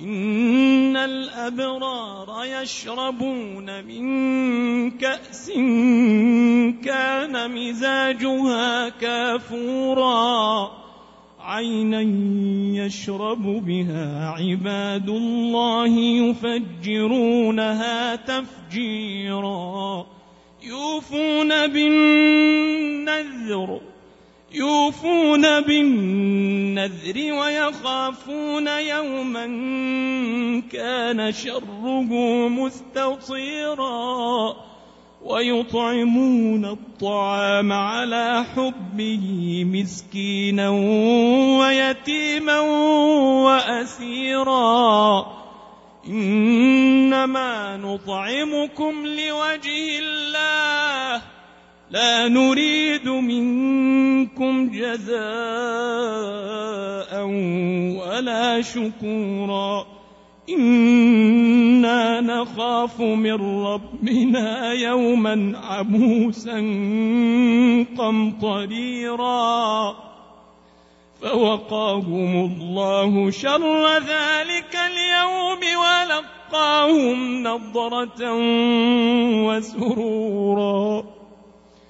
إن الأبرار يشربون من كأس كان مزاجها كافورا. عينا يشرب بها عباد الله يفجرونها تفجيرا. يوفون بالنذر يوفون بالنذر ويخافون يوما كان شره مستطيرا ويطعمون الطعام على حبه مسكينا ويتيما وأسيرا. إنما نطعمكم لوجه الله. لا نريد منكم جزاء ولا شكورا. إنا نخاف من ربنا يوما عبوسا قمطريرا. فوقاهم الله شر ذلك اليوم ولقاهم نضرة وسرورا.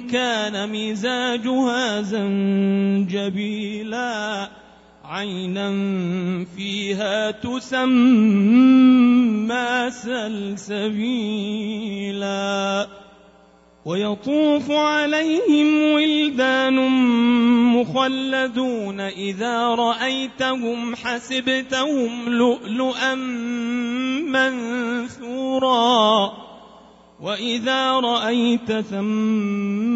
كان مزاجها زنجبيلا عينا فيها تسمى سلسبيلا. ويطوف عليهم ولدان مخلدون إذا رأيتهم حسبتهم لؤلؤا منثورا. وإذا رأيت ثم